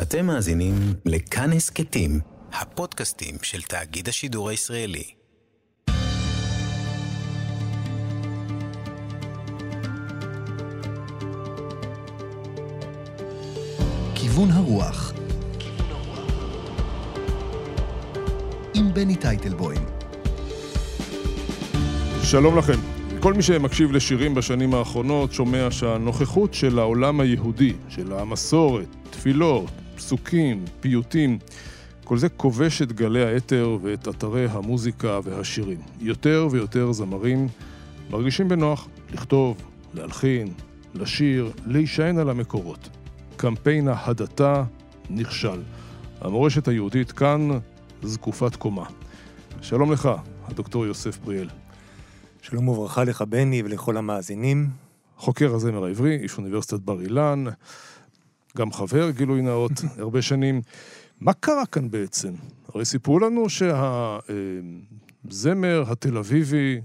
אתם מאזינים לכאן הסכתים, הפודקאסטים של תאגיד השידור הישראלי. כיוון הרוח עם בני טייטלבוים שלום לכם. כל מי שמקשיב לשירים בשנים האחרונות שומע שהנוכחות של העולם היהודי, של המסורת, תפילות, פסוקים, פיוטים, כל זה כובש את גלי האתר ואת אתרי המוזיקה והשירים. יותר ויותר זמרים מרגישים בנוח לכתוב, להלחין, לשיר, להישען על המקורות. קמפיין ההדתה נכשל. המורשת היהודית כאן זקופת קומה. שלום לך, הדוקטור יוסף בריאל. שלום וברכה לך, בני, ולכל המאזינים. חוקר הזמר העברי, איש אוניברסיטת בר אילן, גם חבר, גילוי נאות, הרבה שנים. מה קרה כאן בעצם? הרי סיפרו לנו שהזמר התל אביבי,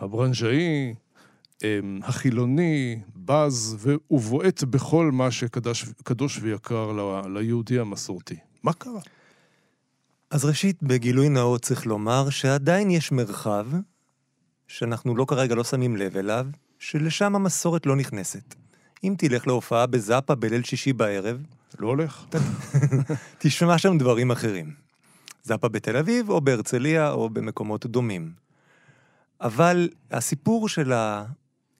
הברנז'אי, אמ, החילוני, בז ובועט בכל מה שקדוש ויקר ליהודי המסורתי. מה קרה? אז ראשית, בגילוי נאות צריך לומר שעדיין יש מרחב שאנחנו לא כרגע לא שמים לב אליו, שלשם המסורת לא נכנסת. אם תלך להופעה בזאפה בליל שישי בערב... לא הולך. תשמע שם דברים אחרים. זאפה בתל אביב, או בהרצליה, או במקומות דומים. אבל הסיפור של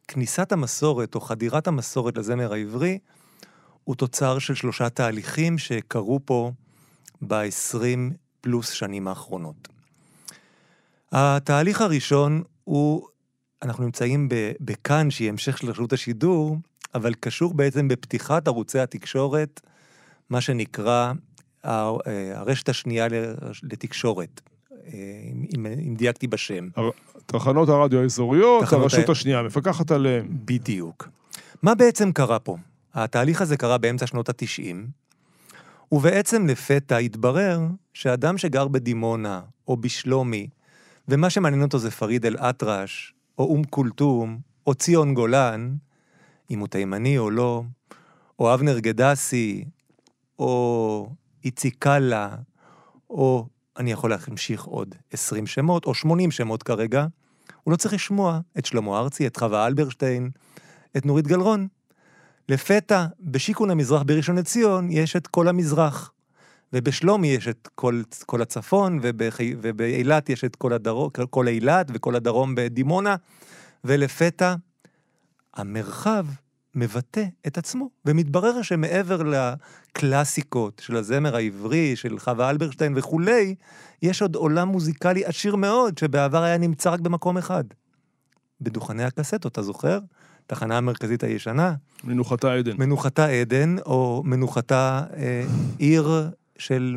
כניסת המסורת, או חדירת המסורת לזמר העברי, הוא תוצר של שלושה תהליכים שקרו פה ב-20 פלוס שנים האחרונות. התהליך הראשון הוא, אנחנו נמצאים בכאן, שהיא המשך של רשות השידור, אבל קשור בעצם בפתיחת ערוצי התקשורת, מה שנקרא הרשת השנייה לתקשורת, אם, אם דייקתי בשם. תחנות הרדיו האזוריות, הרשות ה... השנייה מפקחת עליהן. בדיוק. מה בעצם קרה פה? התהליך הזה קרה באמצע שנות התשעים, ובעצם לפתע התברר שאדם שגר בדימונה, או בשלומי, ומה שמעניין אותו זה פריד אל-אטרש, או אום כולתום, או ציון גולן, אם הוא תימני או לא, או אבנר גדסי, או איציק קאלה, או אני יכול להמשיך עוד 20 שמות, או 80 שמות כרגע, הוא לא צריך לשמוע את שלמה ארצי, את חווה אלברשטיין, את נורית גלרון. לפתע, בשיכון המזרח בראשון לציון, יש את כל המזרח. ובשלומי יש את כל, כל הצפון, ובאילת יש את כל הדרום, כל אילת וכל הדרום בדימונה, ולפתע המרחב מבטא את עצמו, ומתברר שמעבר לקלאסיקות של הזמר העברי, של חווה אלברשטיין וכולי, יש עוד עולם מוזיקלי עשיר מאוד, שבעבר היה נמצא רק במקום אחד. בדוכני הקסטות, אתה זוכר? תחנה המרכזית הישנה. מנוחתה עדן. מנוחתה עדן, או מנוחתה אה, עיר של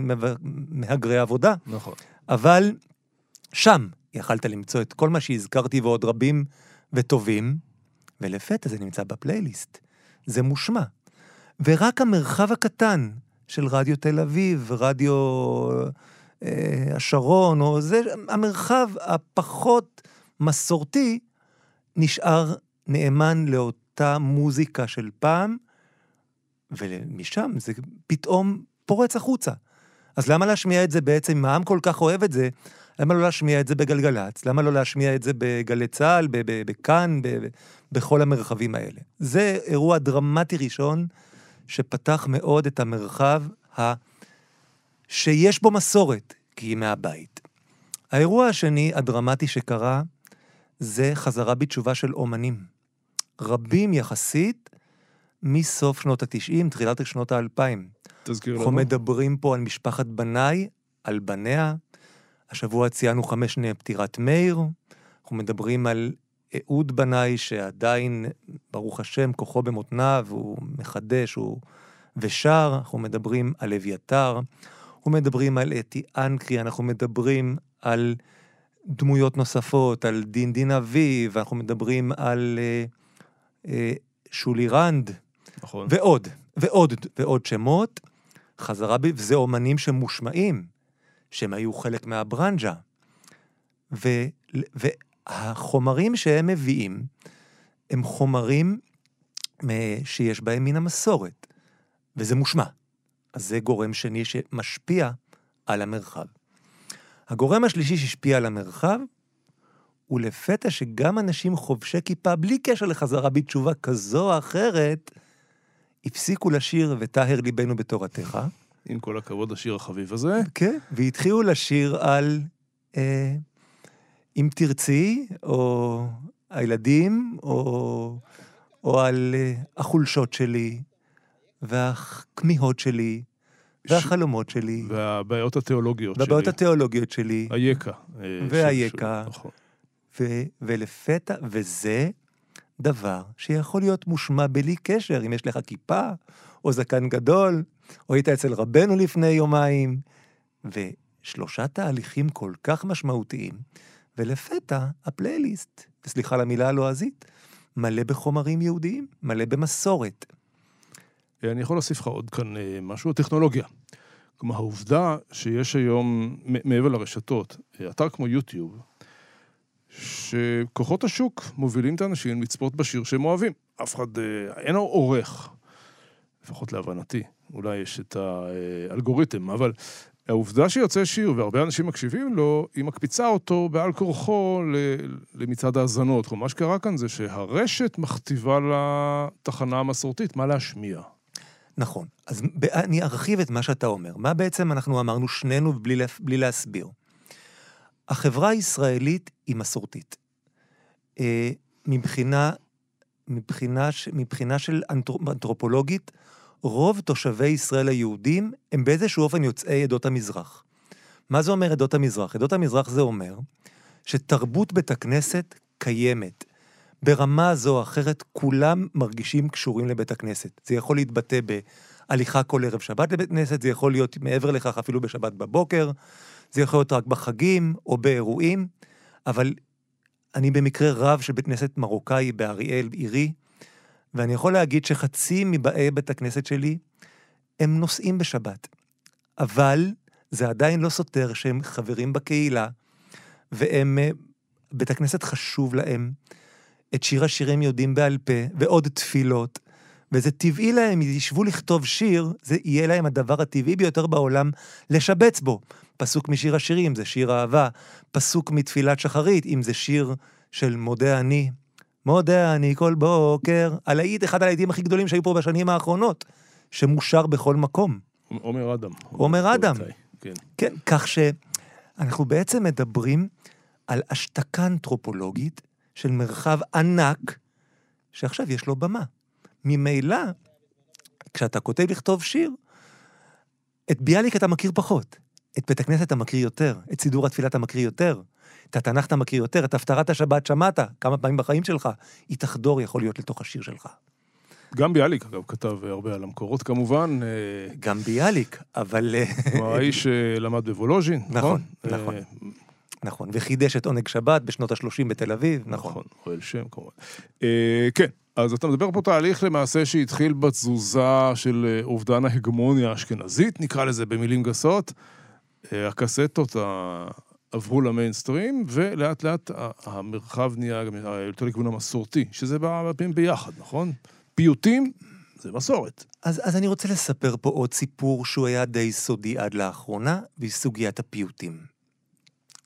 מהגרי עבודה. נכון. אבל שם יכלת למצוא את כל מה שהזכרתי ועוד רבים וטובים, ולפתע זה נמצא בפלייליסט. זה מושמע. ורק המרחב הקטן של רדיו תל אביב, רדיו אה, השרון, או זה, המרחב הפחות מסורתי, נשאר נאמן לאותה מוזיקה של פעם, ומשם זה פתאום פורץ החוצה. אז למה להשמיע את זה בעצם, אם העם כל כך אוהב את זה, למה לא להשמיע את זה בגלגלצ? למה לא להשמיע את זה בגלי צה"ל, בכאן, בכל המרחבים האלה? זה אירוע דרמטי ראשון שפתח מאוד את המרחב ה... שיש בו מסורת, כי היא מהבית. האירוע השני, הדרמטי שקרה, זה חזרה בתשובה של אומנים. רבים יחסית מסוף שנות ה-90, תחילת שנות ה-2000. תזכיר לנו. אנחנו מדברים פה על משפחת בנאי, על בניה. השבוע ציינו חמש שנים פטירת מאיר. אנחנו מדברים על אהוד בנאי, שעדיין, ברוך השם, כוחו במותניו, הוא מחדש, הוא... ושר. אנחנו מדברים על אביתר. אנחנו מדברים על אתי אנקרי, אנחנו מדברים על דמויות נוספות, על דין דין אביב, אנחנו מדברים על אה, אה, שולי רנד, נכון. ועוד, ועוד, ועוד שמות. חזרה בי, וזה אומנים שמושמעים, שהם היו חלק מהברנז'ה. ו, והחומרים שהם מביאים, הם חומרים שיש בהם מן המסורת, וזה מושמע. אז זה גורם שני שמשפיע על המרחב. הגורם השלישי שהשפיע על המרחב, הוא לפתע שגם אנשים חובשי כיפה, בלי קשר לחזרה בתשובה כזו או אחרת, הפסיקו לשיר וטהר ליבנו בתורתך. עם כל הכבוד לשיר החביב הזה. כן, והתחילו לשיר על אה, אם תרצי, או הילדים, או, או על אה, החולשות שלי, והכמיהות שלי, והחלומות שלי, והבעיות התיאולוגיות שלי. והבעיות התיאולוגיות שלי, היקע. והיקע. של- נכון. ו, ולפתע, וזה דבר שיכול להיות מושמע בלי קשר, אם יש לך כיפה, או זקן גדול, או היית אצל רבנו לפני יומיים, ושלושה תהליכים כל כך משמעותיים, ולפתע הפלייליסט, וסליחה על המילה הלועזית, מלא בחומרים יהודיים, מלא במסורת. אני יכול להוסיף לך עוד כאן אה, משהו, טכנולוגיה. כלומר, העובדה שיש היום, מעבר לרשתות, אה, אתר כמו יוטיוב, שכוחות השוק מובילים את האנשים לצפות בשיר שהם אוהבים. אף אחד, אה, אין עורך, לפחות להבנתי, אולי יש את האלגוריתם, אבל העובדה שיוצא שיר והרבה אנשים מקשיבים לו, היא מקפיצה אותו בעל כורחו למצעד ההאזנות. כלומר, מה שקרה כאן זה שהרשת מכתיבה לתחנה המסורתית מה להשמיע. נכון. אז אני ארחיב את מה שאתה אומר. מה בעצם אנחנו אמרנו שנינו בלי, לה- בלי להסביר? החברה הישראלית היא מסורתית. אה, מבחינה, מבחינה, מבחינה של אנתרו- אנתרופולוגית, רוב תושבי ישראל היהודים הם באיזשהו אופן יוצאי עדות המזרח. מה זה אומר עדות המזרח? עדות המזרח זה אומר שתרבות בית הכנסת קיימת. ברמה זו או אחרת, כולם מרגישים קשורים לבית הכנסת. זה יכול להתבטא בהליכה כל ערב שבת לבית כנסת, זה יכול להיות מעבר לכך אפילו בשבת בבוקר, זה יכול להיות רק בחגים או באירועים, אבל אני במקרה רב של בית כנסת מרוקאי באריאל, עירי, ואני יכול להגיד שחצי מבאי בית הכנסת שלי הם נוסעים בשבת. אבל זה עדיין לא סותר שהם חברים בקהילה, והם, אה, בית הכנסת חשוב להם. את שיר השירים יודעים בעל פה, ועוד תפילות, וזה טבעי להם, ישבו לכתוב שיר, זה יהיה להם הדבר הטבעי ביותר בעולם לשבץ בו. פסוק משיר השירים, זה שיר אהבה, פסוק מתפילת שחרית, אם זה שיר של מודה אני. מודה אני כל בוקר, הלהיט, אחד הלהיטים הכי גדולים שהיו פה בשנים האחרונות, שמושר בכל מקום. עומר אדם. עומר אדם. כן. כן, כך שאנחנו בעצם מדברים על השתקה אנתרופולוגית של מרחב ענק, שעכשיו יש לו במה. ממילא, כשאתה כותב לכתוב שיר, את ביאליק אתה מכיר פחות, את בית הכנסת אתה מכיר יותר, את סידור התפילה אתה מכיר יותר, את התנ"ך אתה מכיר יותר, את הפטרת השבת שמעת כמה פעמים בחיים שלך, היא תחדור יכול להיות לתוך השיר שלך. גם ביאליק, אגב, כתב הרבה על המקורות כמובן. אה, גם ביאליק, אבל... אה, כלומר, האיש שלמד בוולוז'ין, נכון? נכון, נכון. אה, נכון, וחידש את עונג שבת בשנות ה-30 בתל אביב, נכון. נכון, אוהל שם כמובן. אה, כן, אז אתה מדבר פה תהליך למעשה שהתחיל בתזוזה של אובדן ההגמוניה האשכנזית, נקרא לזה במילים גסות. הקסטות עברו למיינסטרים, ולאט לאט המרחב נהיה גם יותר לכיוון המסורתי, שזה בא הרבה פעמים ביחד, נכון? פיוטים זה מסורת. אז, אז אני רוצה לספר פה עוד סיפור שהוא היה די סודי עד לאחרונה, והיא סוגיית הפיוטים.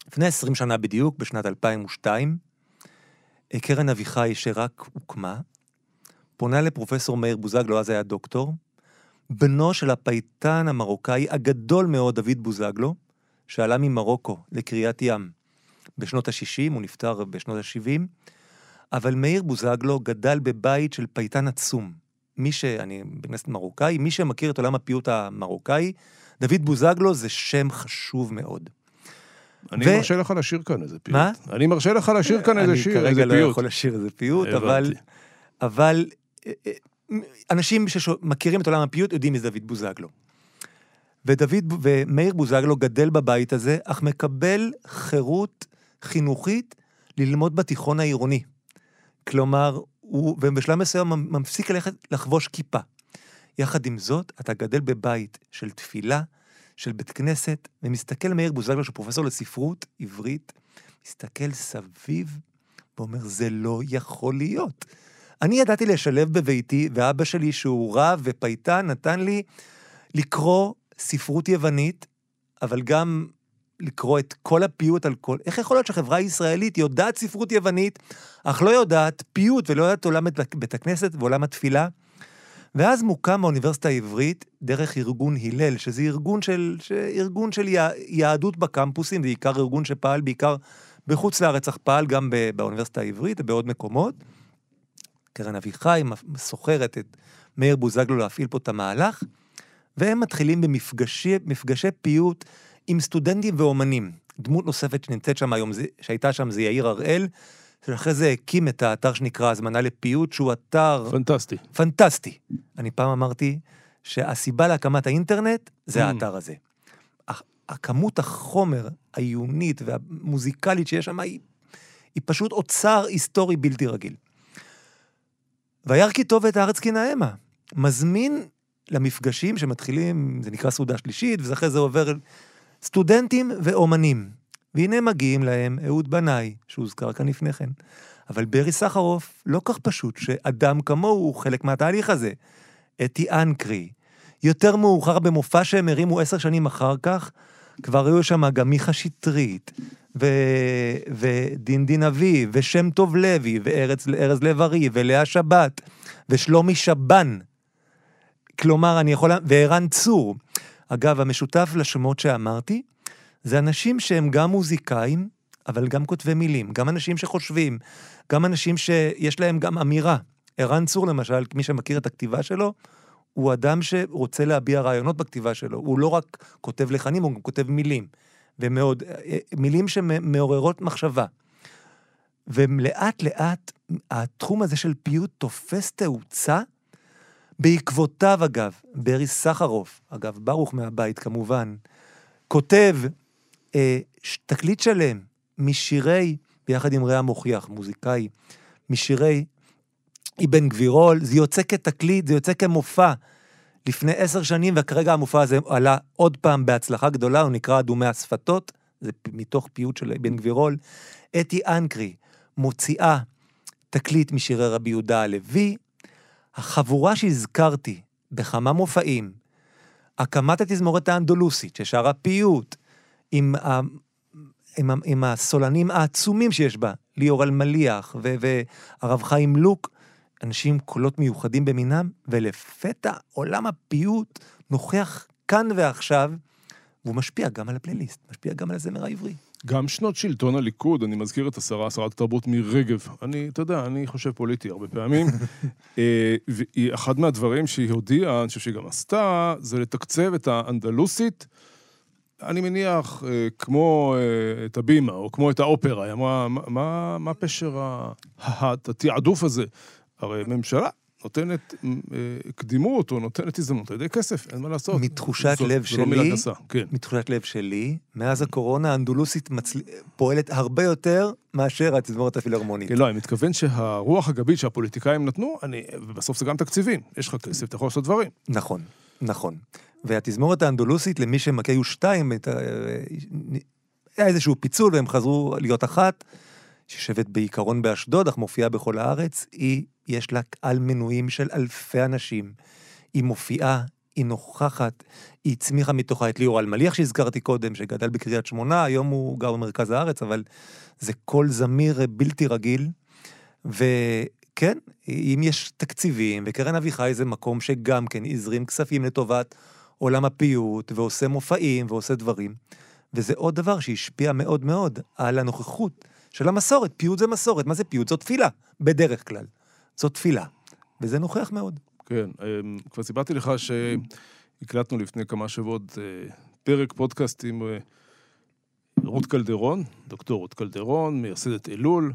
לפני 20 שנה בדיוק, בשנת 2002, אה, קרן אביחי, שרק הוקמה, פונה לפרופסור מאיר בוזגלו, אז היה דוקטור, בנו של הפייטן המרוקאי הגדול מאוד, דוד בוזגלו, שעלה ממרוקו לקריית ים בשנות ה-60, הוא נפטר בשנות ה-70, אבל מאיר בוזגלו גדל בבית של פייטן עצום. מי ש... אני בכנסת מרוקאי, מי שמכיר את עולם הפיוט המרוקאי, דוד בוזגלו זה שם חשוב מאוד. אני ו- מרשה לך לשיר כאן איזה פיוט. מה? אני מרשה לך לשיר כאן איזה שיר, אני איזה כרגע לא פיוט. יכול לשיר איזה פיוט. אבל... אבל אה, אה, אנשים שמכירים את עולם הפיוט יודעים מי זה דוד בוזגלו. ודוד, ומאיר בוזגלו גדל בבית הזה, אך מקבל חירות חינוכית ללמוד בתיכון העירוני. כלומר, הוא, ובשלב מסוים מפסיק ללכת לחבוש כיפה. יחד עם זאת, אתה גדל בבית של תפילה, של בית כנסת, ומסתכל מאיר בוזגלו, שהוא פרופסור לספרות עברית, מסתכל סביב ואומר, זה לא יכול להיות. אני ידעתי לשלב בביתי, ואבא שלי, שהוא רב ופייטן, נתן לי לקרוא ספרות יוונית, אבל גם לקרוא את כל הפיוט על כל... איך יכול להיות שהחברה הישראלית יודעת ספרות יוונית, אך לא יודעת פיוט ולא יודעת עולם בית הכנסת ועולם התפילה? ואז מוקם האוניברסיטה העברית דרך ארגון הלל, שזה ארגון של. ארגון של יה... יהדות בקמפוסים, זה בעיקר ארגון שפעל בעיקר בחוץ לארץ, אך פעל גם. באוניברסיטה העברית ובעוד מקומות. קרן אביחי סוחרת את מאיר בוזגלו להפעיל פה את המהלך, והם מתחילים במפגשי מפגשי פיוט עם סטודנטים ואומנים. דמות נוספת שנמצאת שם היום, שהייתה שם, זה יאיר הראל, שאחרי זה הקים את האתר שנקרא הזמנה לפיוט, שהוא אתר... פנטסטי. פנטסטי. אני פעם אמרתי שהסיבה להקמת האינטרנט זה Mm. האתר הזה. הכ- הכמות החומר העיונית והמוזיקלית שיש שם היא, היא פשוט אוצר היסטורי בלתי רגיל. וירא כי טוב את הארץ כי נאמה. מזמין למפגשים שמתחילים, זה נקרא סעודה שלישית, ואחרי זה עובר סטודנטים ואומנים. והנה מגיעים להם אהוד בנאי, שהוזכר כאן לפני כן. אבל ברי סחרוף לא כך פשוט שאדם כמוהו הוא חלק מהתהליך הזה. אתי אנקרי. יותר מאוחר במופע שהם הרימו עשר שנים אחר כך, כבר היו שם גם מיכה שטרית, ו... ודין דין אביב, ושם טוב לוי, וארז ארז לב-ארי, ולאה שבת, ושלומי שבן. כלומר, אני יכול... וערן צור. אגב, המשותף לשמות שאמרתי, זה אנשים שהם גם מוזיקאים, אבל גם כותבי מילים, גם אנשים שחושבים, גם אנשים שיש להם גם אמירה. ערן צור, למשל, מי שמכיר את הכתיבה שלו, הוא אדם שרוצה להביע רעיונות בכתיבה שלו. הוא לא רק כותב לחנים, הוא גם כותב מילים. ומאוד, אה, מילים שמעוררות מחשבה. ולאט לאט התחום הזה של פיוט תופס תאוצה, בעקבותיו אגב, ברי סחרוף, אגב, ברוך מהבית כמובן, כותב אה, תקליט שלם משירי, ביחד עם רע מוכיח, מוזיקאי, משירי אבן גבירול, זה יוצא כתקליט, זה יוצא כמופע. לפני עשר שנים, וכרגע המופע הזה עלה עוד פעם בהצלחה גדולה, הוא נקרא אדומי השפתות, זה מתוך פיוט של אבן גבירול. אתי אנקרי מוציאה תקליט משירי רבי יהודה הלוי. החבורה שהזכרתי בכמה מופעים, הקמת התזמורת האנדולוסית, ששרה פיוט, עם, ה, עם, ה, עם הסולנים העצומים שיש בה, ליאור אלמליח ו- והרב חיים לוק, אנשים עם קולות מיוחדים במינם, ולפתע עולם הפיוט נוכח כאן ועכשיו, והוא משפיע גם על הפלייליסט, משפיע גם על הזמר העברי. גם שנות שלטון הליכוד, אני מזכיר את השרה, שרת התרבות מירי רגב. אני, אתה יודע, אני חושב פוליטי הרבה פעמים. אה, והיא, אחד מהדברים שהיא הודיעה, אני חושב שהיא גם עשתה, זה לתקצב את האנדלוסית. אני מניח, אה, כמו אה, את הבימה, או כמו את האופרה, היא אמרה, מה, מה, מה פשר התעדוף הזה? הרי ממשלה נותנת אה, קדימות, או נותנת הזדמנות על ידי כסף, אין מה לעשות. מתחושת לב זו לא מילה שלי, גסה, כן. מתחושת לב שלי, מאז הקורונה האנדולוסית מצל... פועלת הרבה יותר מאשר התזמורת הפילהרמונית. כן, לא, אני מתכוון שהרוח הגבית שהפוליטיקאים נתנו, אני, ובסוף זה גם תקציבים. יש לך כסף, אתה יכול לעשות דברים. נכון, נכון. והתזמורת האנדולוסית, למי שמכה, היו שתיים, את ה- היה איזשהו פיצול והם חזרו להיות אחת, שיושבת בעיקרון באשדוד, אך מופיעה בכל הארץ, היא, יש לה קהל מנויים של אלפי אנשים. היא מופיעה, היא נוכחת, היא הצמיחה מתוכה את ליאור אלמליח שהזכרתי קודם, שגדל בקריית שמונה, היום הוא גר במרכז הארץ, אבל זה קול זמיר בלתי רגיל. וכן, אם יש תקציבים, וקרן אביחי זה מקום שגם כן הזרים כספים לטובת עולם הפיוט, ועושה מופעים, ועושה דברים. וזה עוד דבר שהשפיע מאוד מאוד על הנוכחות של המסורת. פיוט זה מסורת, מה זה פיוט? זו תפילה, בדרך כלל. זו תפילה. וזה נוכח מאוד. כן, אמ, כבר סיפרתי לך שהקלטנו לפני כמה שבועות אה, פרק פודקאסט עם אה, רות קלדרון, דוקטור רות קלדרון, מייסדת אלול.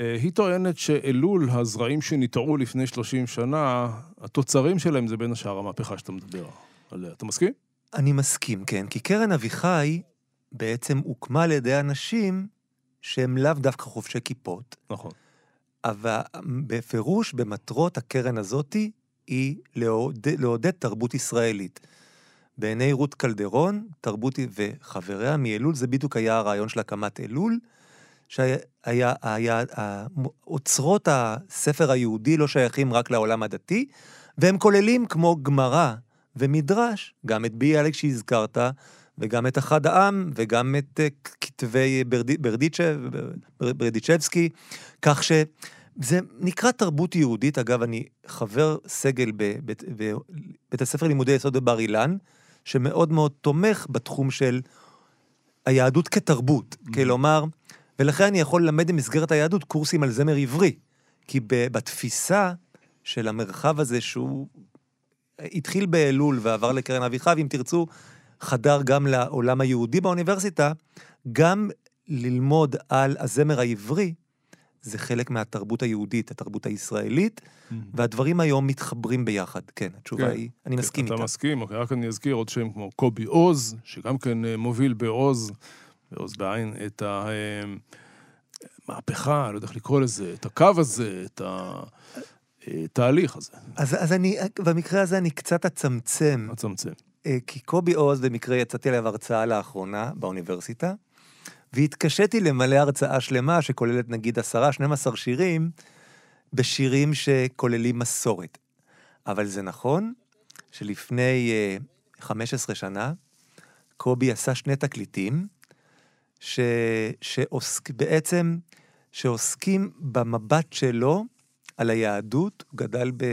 אה, היא טוענת שאלול, הזרעים שניטעו לפני 30 שנה, התוצרים שלהם זה בין השאר המהפכה שאתה מדבר עליה. אתה מסכים? אני מסכים, כן, כי קרן אביחי בעצם הוקמה על ידי אנשים שהם לאו דווקא חובשי כיפות, נכון. אבל בפירוש במטרות הקרן הזאתי היא לעודד, לעודד תרבות ישראלית. בעיני רות קלדרון, תרבות וחבריה מאלול, זה בדיוק היה הרעיון של הקמת אלול, שהיה, היה, היה, אוצרות הספר היהודי לא שייכים רק לעולם הדתי, והם כוללים כמו גמרא ומדרש, גם את ביאליק שהזכרת, וגם את אחד העם, וגם את אה, כתבי ברדי, ברדיצ'ב, ברדיצ'בסקי, כך שזה נקרא תרבות יהודית. אגב, אני חבר סגל בבית, בבית הספר לימודי יסוד בבר אילן, שמאוד מאוד תומך בתחום של היהדות כתרבות. Mm-hmm. כלומר, ולכן אני יכול ללמד במסגרת היהדות קורסים על זמר עברי. כי בתפיסה של המרחב הזה, שהוא התחיל באלול ועבר לקרן אביחי, אם תרצו, חדר גם לעולם היהודי באוניברסיטה, גם ללמוד על הזמר העברי, זה חלק מהתרבות היהודית, התרבות הישראלית, mm-hmm. והדברים היום מתחברים ביחד. כן, התשובה כן, היא, אני כן, מסכים אתה איתה. אתה מסכים, אוקיי, רק אני אזכיר עוד שם כמו קובי עוז, שגם כן אה, מוביל בעוז, בעוז בעין, את המהפכה, אה, לא יודע איך לקרוא לזה, את הקו הזה, את התהליך הזה. אז, אז אני, במקרה הזה אני קצת אצמצם. אצמצם. אה, כי קובי עוז, במקרה יצאתי עליו הרצאה לאחרונה באוניברסיטה, והתקשיתי למלא הרצאה שלמה שכוללת נגיד עשרה, 12 שירים, בשירים שכוללים מסורת. אבל זה נכון שלפני uh, 15 שנה, קובי עשה שני תקליטים, ש... שעוסק... בעצם, שעוסקים במבט שלו על היהדות, הוא גדל ב...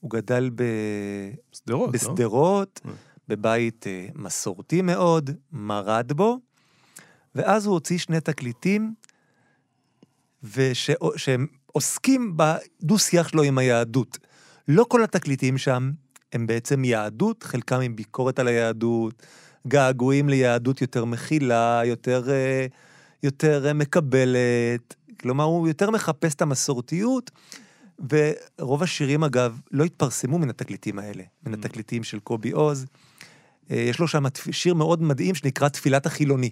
הוא גדל ב... שדרות, לא? בשדרות, לא? בבית uh, מסורתי מאוד, מרד בו, ואז הוא הוציא שני תקליטים, וש... שהם עוסקים בדו-שיח שלו עם היהדות. לא כל התקליטים שם הם בעצם יהדות, חלקם עם ביקורת על היהדות, געגועים ליהדות יותר מכילה, יותר, אה, יותר אה, מקבלת, כלומר, הוא יותר מחפש את המסורתיות, ורוב השירים, אגב, לא התפרסמו מן התקליטים האלה, מן mm. התקליטים של קובי עוז. אה, יש לו שם שיר מאוד מדהים שנקרא תפילת החילוני.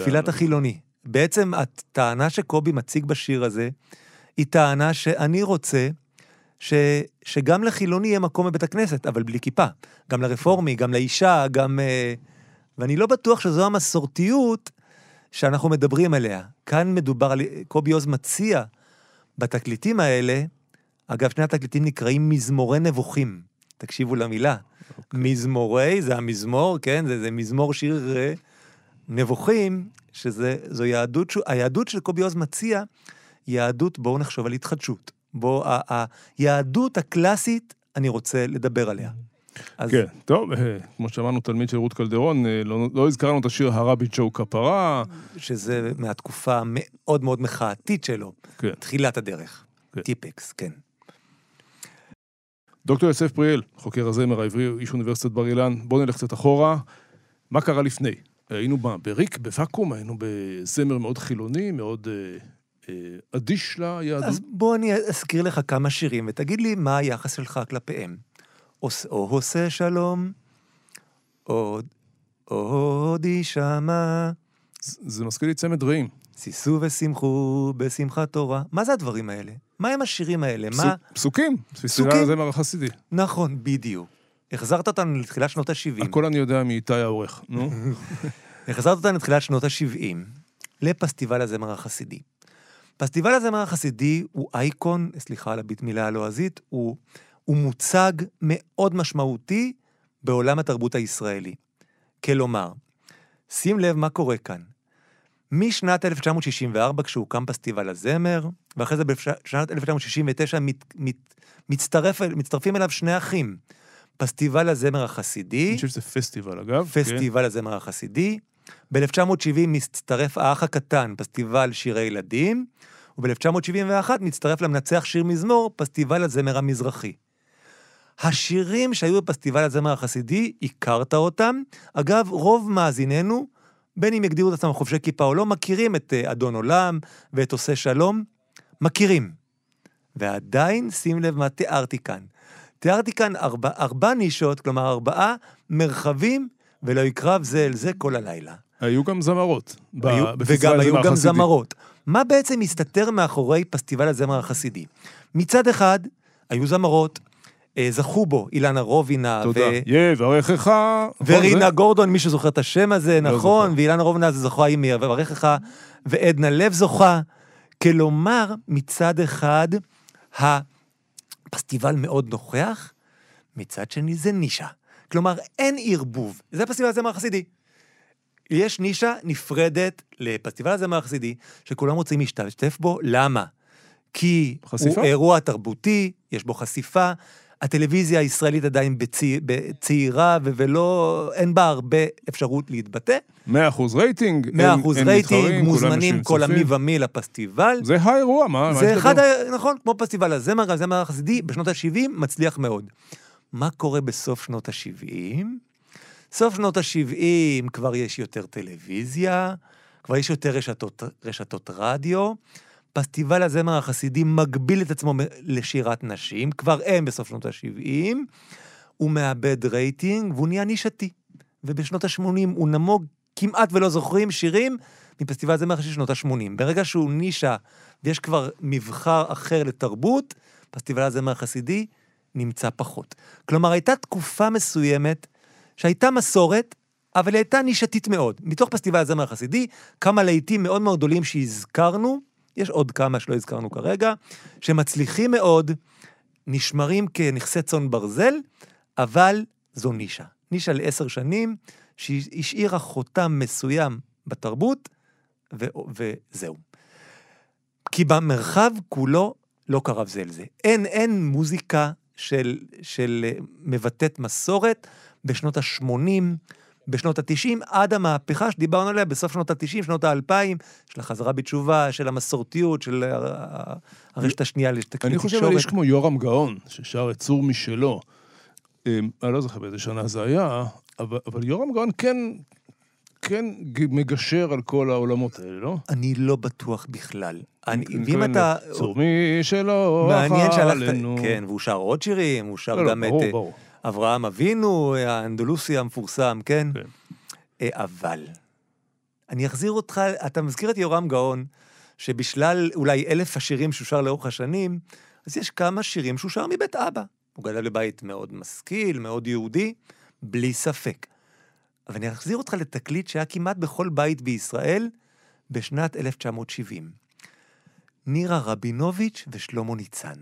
תפילת החילוני. בעצם הטענה שקובי מציג בשיר הזה, היא טענה שאני רוצה ש, שגם לחילוני יהיה מקום בבית הכנסת, אבל בלי כיפה. גם לרפורמי, גם לאישה, גם... אה, ואני לא בטוח שזו המסורתיות שאנחנו מדברים עליה. כאן מדובר על... קובי עוז מציע בתקליטים האלה, אגב, שני התקליטים נקראים מזמורי נבוכים. תקשיבו למילה. Okay. אוקיי. מזמורי, זה המזמור, כן? זה, זה מזמור שיר אה, נבוכים, שזו יהדות, היהדות של קובי עוז מציע, יהדות, בואו נחשוב על התחדשות. בואו, היהדות הקלאסית, אני רוצה לדבר עליה. אז... כן, טוב, אה, כמו שאמרנו, תלמיד של רות קלדרון, אה, לא, לא הזכרנו את השיר הרבי ג'ו כפרה. שזה מהתקופה המאוד מאוד מחאתית שלו. כן. תחילת הדרך. כן. טיפקס, כן. דוקטור יוסף פריאל, חוקר הזמר העברי, איש אוניברסיטת בר אילן, בוא נלך קצת אחורה. מה קרה לפני? היינו בריק, בוואקום, היינו בזמר מאוד חילוני, מאוד אה, אה, אדיש ליהדות. אז בוא אני אזכיר לך כמה שירים, ותגיד לי מה היחס שלך כלפיהם. או, או עושה שלום, או עוד יישמע. זה מזכיר לי צמד רעים. שישו ושמחו בשמחת תורה. מה זה הדברים האלה? מה הם השירים האלה? מה... פסוקים. פסוקים? זה מר החסידי. נכון, בדיוק. החזרת אותנו לתחילת שנות ה-70. הכל אני יודע מאיתי העורך, נו. החזרת אותנו לתחילת שנות ה-70, לפסטיבל הזמר החסידי. פסטיבל הזמר החסידי הוא אייקון, סליחה על הביט מילה הלועזית, הוא, הוא מוצג מאוד משמעותי בעולם התרבות הישראלי. כלומר, שים לב מה קורה כאן. משנת 1964, כשהוקם פסטיבל הזמר, ואחרי זה בשנת 1969 מת, מת, מצטרף, מצטרפים אליו שני אחים. פסטיבל הזמר החסידי. אני חושב שזה פסטיבל, אגב. פסטיבל כן. הזמר החסידי. ב-1970 מצטרף האח הקטן, פסטיבל שירי ילדים, וב-1971 מצטרף למנצח שיר מזמור, פסטיבל הזמר המזרחי. השירים שהיו בפסטיבל הזמר החסידי, הכרת אותם. אגב, רוב מאזיננו, בין אם יגדירו את עצמם חובשי כיפה או לא, מכירים את אה, אדון עולם ואת עושה שלום. מכירים. ועדיין, שים לב מה תיארתי כאן. תיארתי כאן ארבע, ארבע נישות, כלומר ארבעה מרחבים, ולא יקרב זה אל זה כל הלילה. היו גם זמרות. היו, וגם היו גם זמרות. מה בעצם מסתתר מאחורי פסטיבל הזמר החסידי? מצד אחד, היו זמרות, אה, זכו בו אילנה רובינה. תודה. ו... יברכך. ורינה זה... גורדון, מי שזוכר את השם הזה, לא נכון, זוכר. ואילנה רובינה זה זוכה עם יברכך, ועדנה לב זוכה. כלומר, מצד אחד, הפסטיבל מאוד נוכח, מצד שני זה נישה. כלומר, אין ערבוב. זה פסטיבל הזמר החסידי. יש נישה נפרדת לפסטיבל הזמר החסידי, שכולם רוצים להשתתף בו, למה? כי חשיפה? הוא אירוע תרבותי, יש בו חשיפה, הטלוויזיה הישראלית עדיין בצי, בצעירה, ו- ולא, אין בה הרבה אפשרות להתבטא. 100% רייטינג, 100% אין- אין מתחרים, רייטינג, כולם מוזמנים כל. המי ומי לפסטיבל. זה האירוע, מה? מה זה אחד? ה... נכון, כמו פסטיבל הזמר, הזמר החסידי, בשנות ה-70 מצליח מאוד. מה קורה בסוף שנות ה-70? סוף שנות ה-70 כבר יש יותר טלוויזיה, כבר יש יותר רשתות, רשתות רדיו. פסטיבל הזמר החסידי מגביל את עצמו לשירת נשים, כבר אין בסוף שנות ה-70, הוא מאבד רייטינג והוא נהיה נישתי. ובשנות ה-80 הוא נמוג, כמעט ולא זוכרים שירים מפסטיבל הזמר של שנות ה-80. ברגע שהוא נישה ויש כבר מבחר אחר לתרבות, פסטיבל הזמר החסידי נמצא פחות. כלומר, הייתה תקופה מסוימת שהייתה מסורת, אבל היא הייתה נישתית מאוד. מתוך פסטיבל הזמר החסידי, כמה להיטים מאוד מאוד גדולים שהזכרנו, יש עוד כמה שלא הזכרנו כרגע, שמצליחים מאוד, נשמרים כנכסי צאן ברזל, אבל זו נישה. נישה לעשר שנים, שהשאירה חותם מסוים בתרבות, ו- וזהו. כי במרחב כולו לא קרב זה אל זה. אין, אין מוזיקה של, של אה, מבטאת מסורת בשנות ה-80, בשנות ה-90, עד המהפכה שדיברנו עליה בסוף שנות ה-90, שנות ה-2000, של החזרה בתשובה, של המסורתיות, של הרשת השנייה לתקשורת. אני חושב על איש כמו יורם גאון, ששר את צור משלו. אמ, אני לא זוכר באיזה שנה זה היה, אבל, אבל יורם גאון כן, כן מגשר על כל העולמות האלה, לא? אני לא בטוח בכלל. אני, ואם מתכוון אתה... צור משלו, מעניין שהלכת... כן, והוא שר עוד שירים, הוא שר לא, לא, גם ברור, את אה, ברור. אברהם אבינו, האנדלוסי המפורסם, כן? כן. אה, אבל, אני אחזיר אותך, אתה מזכיר את יורם גאון, שבשלל אולי אלף השירים שהוא שר לאורך השנים, אז יש כמה שירים שהוא שר מבית אבא. הוא גדל בבית מאוד משכיל, מאוד יהודי, בלי ספק. אבל אני אחזיר אותך לתקליט שהיה כמעט בכל בית בישראל בשנת 1970. נירה רבינוביץ' ושלמה ניצן.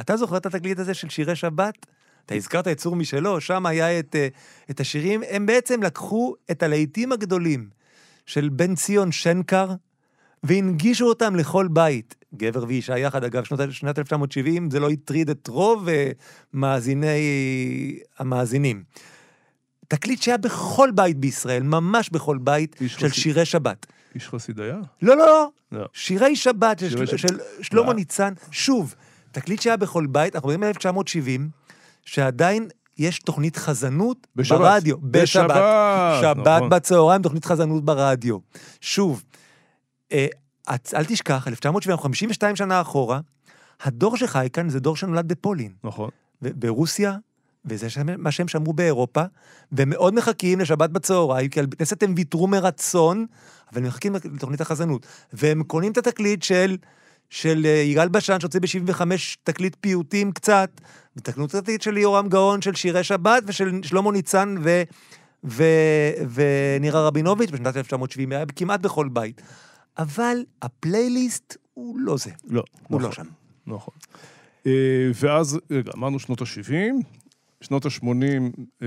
אתה זוכר את התקליט הזה של שירי שבת? אתה הזכרת את צור משלו, שם היה את, אה, את השירים, הם בעצם לקחו את הלהיטים הגדולים של בן ציון שנקר, והנגישו אותם לכל בית. גבר ואישה יחד, אגב, שנות, שנת 1970, זה לא הטריד את רוב אה, מאזיני המאזינים. תקליט שהיה בכל בית בישראל, ממש בכל בית, של חסיד. שירי שבת. איש חסיד היה? לא, לא, לא. לא. שירי שבת שירי של, שבת. של שלמה מה? ניצן. שוב, תקליט שהיה בכל בית, אנחנו מדברים על 1970, שעדיין יש תוכנית חזנות בשבת. ברדיו. בשבת, שבת נכון. בצהריים, תוכנית חזנות ברדיו. שוב, אה, אל תשכח, 1970, 52 שנה אחורה, הדור שחי כאן זה דור שנולד בפולין. נכון. ברוסיה, וזה שם- מה שהם שמעו באירופה, ומאוד מחכים לשבת בצהריים, כי על בית כנסת הם ויתרו מרצון, אבל הם מחכים לתוכנית החזנות. והם קונים את התקליט של, של אה, יגאל בשן, שהוציא ב-75 תקליט פיוטים קצת, ותקנו את התקליט של יורם גאון, של שירי שבת, ושל שלמה ניצן ו... ו... ונירה רבינוביץ' בשנת 1970, היה כמעט בכל בית. אבל הפלייליסט הוא לא זה, לא. הוא נכון, לא שם. נכון. אה, ואז, רגע, אמרנו שנות ה-70, שנות ה-80 אה,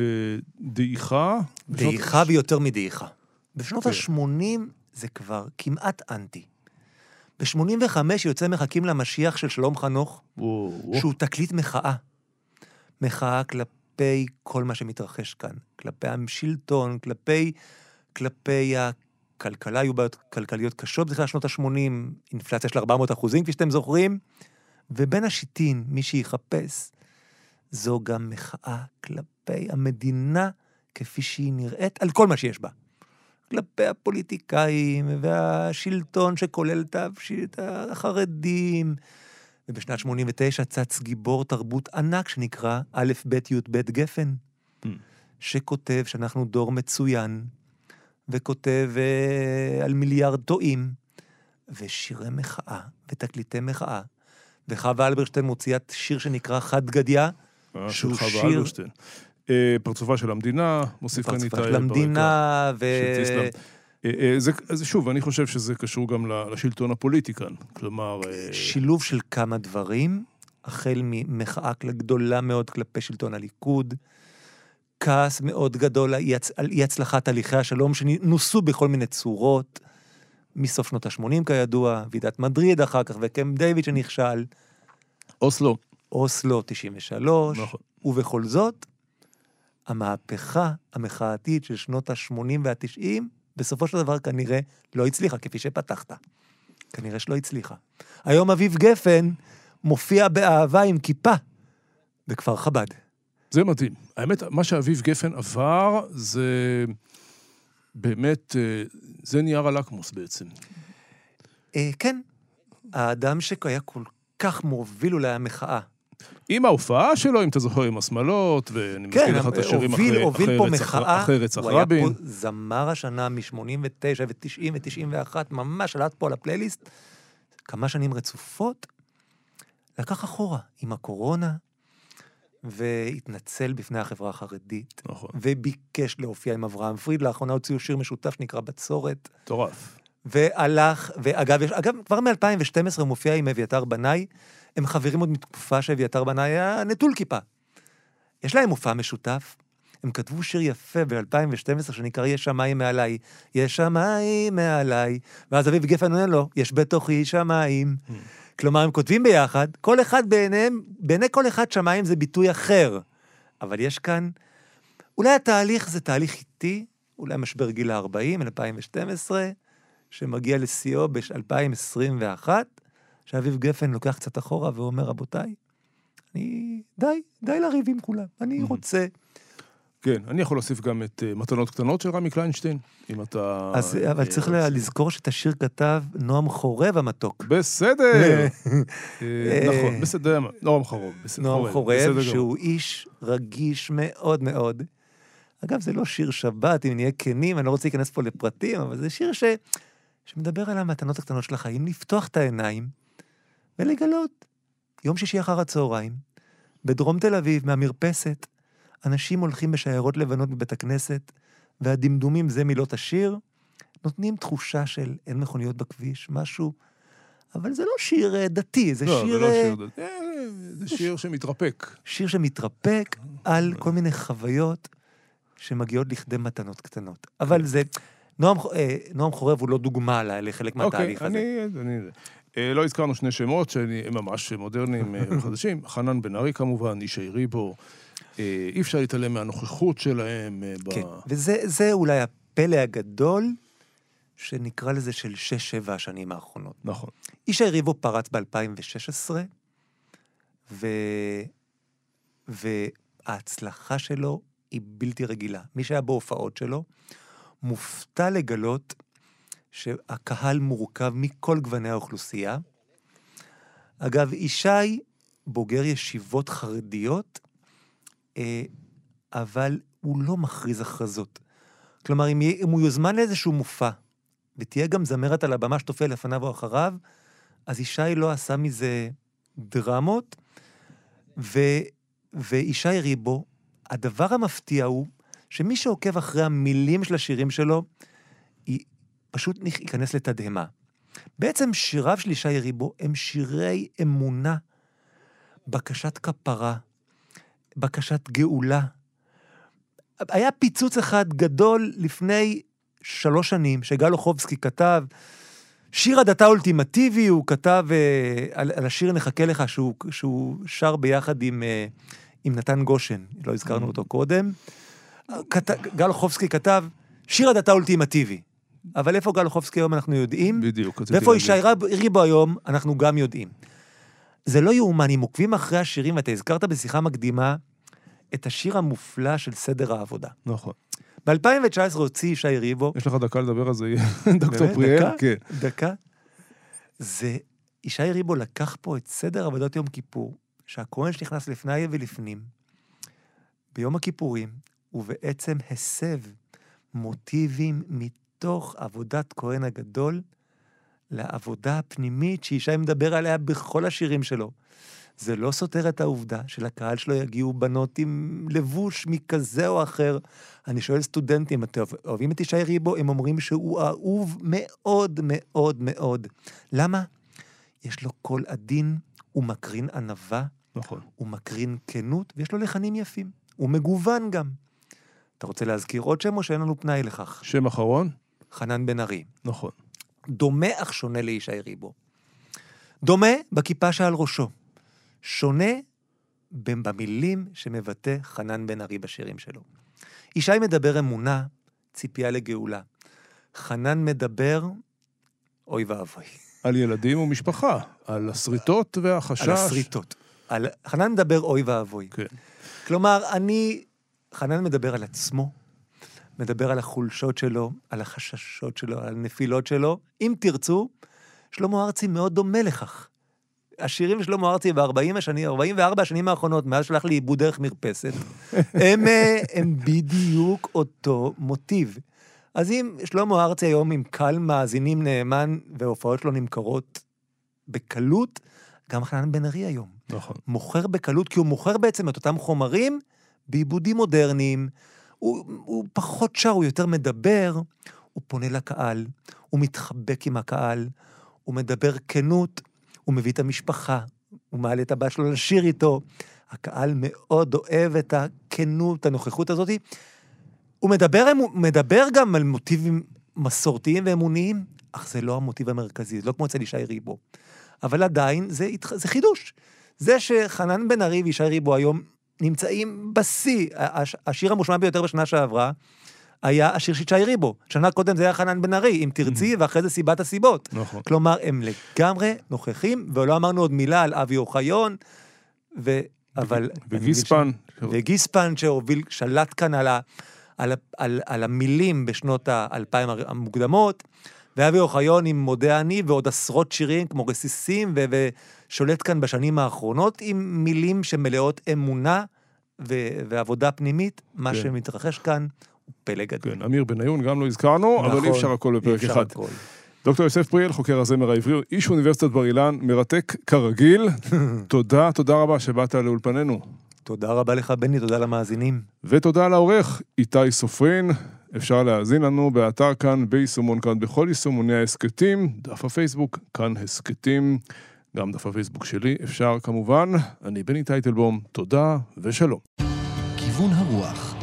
דעיכה. בשנות- דעיכה ויותר מדעיכה. בשנות כן. ה-80 זה כבר כמעט אנטי. ב-85 יוצא מחכים למשיח של שלום חנוך, וואו, וואו. שהוא תקליט מחאה. מחאה כלפי כל מה שמתרחש כאן. כלפי השלטון, כלפי, כלפי הכלכלה, היו בעיות כלכליות קשות בתחילת שנות ה-80, אינפלציה של 400 אחוזים, כפי שאתם זוכרים. ובין השיטין, מי שיחפש, זו גם מחאה כלפי המדינה כפי שהיא נראית, על כל מה שיש בה. כלפי הפוליטיקאים והשלטון שכולל את החרדים. ובשנת 89 צץ גיבור תרבות ענק שנקרא א', ב', י', ב', גפן, Mm. שכותב שאנחנו דור מצוין, וכותב אה, על מיליארד טועים, ושירי מחאה, ותקליטי מחאה. וחווה אלברשטיין מוציאה שיר שנקרא חד גדיה, אה, שהוא שיר- פרצופה של המדינה, מוסיף כאן איתי פרצופה של המדינה, ו... אה, אה, זה, שוב, אני חושב שזה קשור גם ל- לשלטון הפוליטי כאן. כלומר, אה, שילוב של כמה דברים, החל ממחאה גדולה מאוד כלפי שלטון הליכוד, כעס מאוד גדול על אי, הצ... על אי הצלחת הליכי השלום שנוסו בכל מיני צורות, מסוף שנות ה-80 כידוע, ועידת מדריד אחר כך וקמפ דיוויד שנכשל, אוסלו. אוסלו 93, נכון. ובכל זאת, המהפכה המחאתית של שנות ה-80 וה-90, בסופו של דבר כנראה לא הצליחה, כפי שפתחת. כנראה שלא הצליחה. היום אביב גפן מופיע באהבה עם כיפה בכפר חב"ד. זה מדהים. האמת, מה שאביב גפן עבר, זה באמת, אה, זה נייר הלקמוס בעצם. אה, כן, האדם שהיה כל כך מוביל אולי המחאה. עם ההופעה שלו, אם אתה זוכר, עם השמלות, ואני כן, מזכיר לך את השירים הוביל, אחרי, הוביל אחרי, פה רצח, מחאה. אחרי רצח הוא היה רבין. פה זמר השנה מ-89 ו-90 ו-91, ממש שלט פה על הפלייליסט. כמה שנים רצופות, לקח אחורה עם הקורונה, והתנצל בפני החברה החרדית, נכון, וביקש להופיע עם אברהם פריד. לאחרונה הוציאו שיר משותף שנקרא בצורת. מטורף. והלך, ואגב, יש, אגב, כבר מ-2012 הוא מופיע עם אביתר בנאי, הם חברים עוד מתקופה שאביתר בנאי היה נטול כיפה. יש להם מופע משותף, הם כתבו שיר יפה ב-2012 שנקרא "יש שמיים מעליי", "יש שמיים מעליי", ואז אביב גפן עונה לו, "יש בתוכי שמיים". כלומר, הם כותבים ביחד, כל אחד בעיניהם, בעיני כל אחד שמיים זה ביטוי אחר. אבל יש כאן, אולי התהליך זה תהליך איטי, אולי משבר גיל ה-40, 2012, שמגיע לשיאו ב-2021, שאביב גפן לוקח קצת אחורה ואומר, רבותיי, אני, די, די לריב עם כולם, אני רוצה. כן, אני יכול להוסיף גם את אה, מתנות קטנות של רמי קליינשטיין, אם אתה... אז, אה, אבל צריך. לזכור שאת השיר כתב נועם חורב המתוק. בסדר. אה, נכון, בסדר, נועם. בסדר, נועם חורב. שהוא איש רגיש מאוד מאוד. אגב, זה לא שיר שבת, אם נהיה כנים, אני לא רוצה להיכנס פה לפרטים, אבל זה שיר ש... שמדבר על המתנות הקטנות של החיים, לפתוח את העיניים ולגלות. יום שישי אחר הצהריים, בדרום תל אביב, מהמרפסת, אנשים הולכים בשיירות לבנות בבית הכנסת, והדמדומים זה מילות השיר, נותנים תחושה של אין מכוניות בכביש, משהו, אבל זה לא שיר אה, דתי, זה לא, שיר... זה לא אה, שיר דתי. אה, זה שיר שמתרפק. שיר שמתרפק על כל מיני חוויות שמגיעות לכדי מתנות קטנות. אבל זה... נועם, נועם חורב הוא לא דוגמה לחלק מהתהליך אוקיי, הזה. אני... אני- אה, לא הזכרנו שני שמות שהם ממש מודרניים אה, וחדשים. חנן בן ארי כמובן, ישי ריבו. אה, אי אפשר להתעלם מהנוכחות שלהם. אה, ב- כן, וזה זה אולי הפלא הגדול, שנקרא לזה של שש-שבע השנים האחרונות. נכון. ישי ריבו פרץ ב-2016, ו... וההצלחה שלו היא בלתי רגילה. מי שהיה בהופעות שלו, מופתע לגלות שהקהל מורכב מכל גווני האוכלוסייה. אגב, ישי בוגר ישיבות חרדיות, אה, אבל הוא לא מכריז הכרזות. כלומר, אם, הוא יוזמן לאיזשהו מופע, ותהיה גם זמרת על הבמה שתופיע לפניו או אחריו, אז ישי לא עשה מזה דרמות, ו, וישי ריבו, הדבר המפתיע הוא שמי שעוקב אחרי המילים של השירים שלו, פשוט ייכנס לתדהמה. בעצם שיריו של ישי ריבו הם שירי אמונה, בקשת כפרה, בקשת גאולה. היה פיצוץ אחד גדול לפני שלוש שנים, שגל אוחובסקי כתב, שיר הדתה אולטימטיבי, הוא כתב אה, על, על השיר נחכה לך, שהוא, שהוא שר ביחד עם, אה, עם נתן גושן, לא הזכרנו אותו קודם. כת, גל אוחובסקי כתב, שיר הדתה אולטימטיבי. אבל איפה גל אוחובסקי היום אנחנו יודעים, בדיוק. ואיפה. ישי ריבו היום אנחנו גם יודעים. זה לא יאומן, אם עוקבים אחרי השירים, ואתה הזכרת בשיחה מקדימה את השיר המופלא של סדר העבודה. נכון. ב-2019 הוציא ישי ריבו, יש לך דקה לדבר על זה, דוקטור? פריאל? דקה? כן. דקה. זה, ישי ריבו לקח פה את סדר עבודת יום כיפור, שהכהן שנכנס לפני ולפנים, ביום הכיפורים, ובעצם הסב מוטיבים מתוך עבודת כהן הגדול לעבודה הפנימית שישי מדבר עליה בכל השירים שלו. זה לא סותר את העובדה שלקהל שלו יגיעו בנות עם לבוש מכזה או אחר. אני שואל סטודנטים, אתם אוהבים את ישי ריבו? הם אומרים שהוא אהוב מאוד מאוד מאוד. למה? יש לו קול עדין, הוא מקרין ענווה, נכון. הוא מקרין כנות, ויש לו לחנים יפים. הוא מגוון גם. אתה רוצה להזכיר עוד שם או שאין לנו פנאי לכך? שם אחרון? חנן בן ארי. נכון. דומה אך שונה לישי ריבו. דומה בכיפה שעל ראשו. שונה במילים שמבטא חנן בן ארי בשירים שלו. ישי מדבר אמונה, ציפייה לגאולה. חנן מדבר, אוי ואבוי, על ילדים ומשפחה, על הסריטות והחשש. על השריטות. על... חנן מדבר אוי ואבוי. כן. כלומר, אני... חנן מדבר על עצמו, מדבר על החולשות שלו, על החששות שלו, על הנפילות שלו. אם תרצו, שלמה ארצי מאוד דומה לכך. השירים של שלמה ארצי ב-40 השנים, 44 השנים האחרונות, מאז שלח לי עיבוד דרך מרפסת, הם, אה, הם בדיוק אותו מוטיב. אז אם שלמה ארצי היום עם קהל מאזינים נאמן, וההופעות שלו נמכרות בקלות, גם חנן בן ארי היום. נכון. מוכר בקלות, כי הוא מוכר בעצם את אותם חומרים בעיבודים מודרניים. הוא, הוא פחות שר, הוא יותר מדבר, הוא פונה לקהל, הוא מתחבק עם הקהל, הוא מדבר כנות, הוא מביא את המשפחה, הוא מעלה את הבת שלו לשיר איתו. הקהל מאוד אוהב את הכנות, הנוכחות הזאת. הוא מדבר, הוא מדבר גם על מוטיבים מסורתיים ואמוניים, אך זה לא המוטיב המרכזי, זה לא כמו אצל ישי ריבו. אבל עדיין זה, זה חידוש. זה שחנן בן ארי וישי ריבו היום נמצאים בשיא, הש- השיר המושמע ביותר בשנה שעברה, היה השיר של ישי ריבו. שנה קודם זה היה חנן בן ארי, אם תרצי, ואחרי זה סיבת הסיבות. נכון. כלומר, הם לגמרי נוכחים, ולא אמרנו עוד מילה על אבי אוחיון, ו... אבל... וגיספן. וגיספן שהוביל, שלט כאן על, ה, על, ה, על, על המילים בשנות האלפיים המוקדמות, ואבי אוחיון עם מודה אני ועוד עשרות שירים כמו רסיסים, ו, ושולט כאן בשנים האחרונות עם מילים שמלאות אמונה ו, ועבודה פנימית. מה כן. שמתרחש כאן הוא פלא גדול. כן, אמיר בניון גם לא הזכרנו, אבל אי נכון, אפשר הכל בפרק אפשר אחד. הכל. דוקטור יוסף פריאל, חוקר הזמר העברי, איש אוניברסיטת בר אילן, מרתק כרגיל. תודה, תודה רבה שבאת לאולפנינו. תודה רבה לך, בני, תודה למאזינים. ותודה לעורך איתי סופרין. אפשר להאזין לנו באתר כאן, ביישומון כאן, בכל יישומוני ההסכתים, דף הפייסבוק, כאן הסכתים, גם דף הפייסבוק שלי, אפשר כמובן. אני בני טייטלבום, תודה ושלום. כיוון הרוח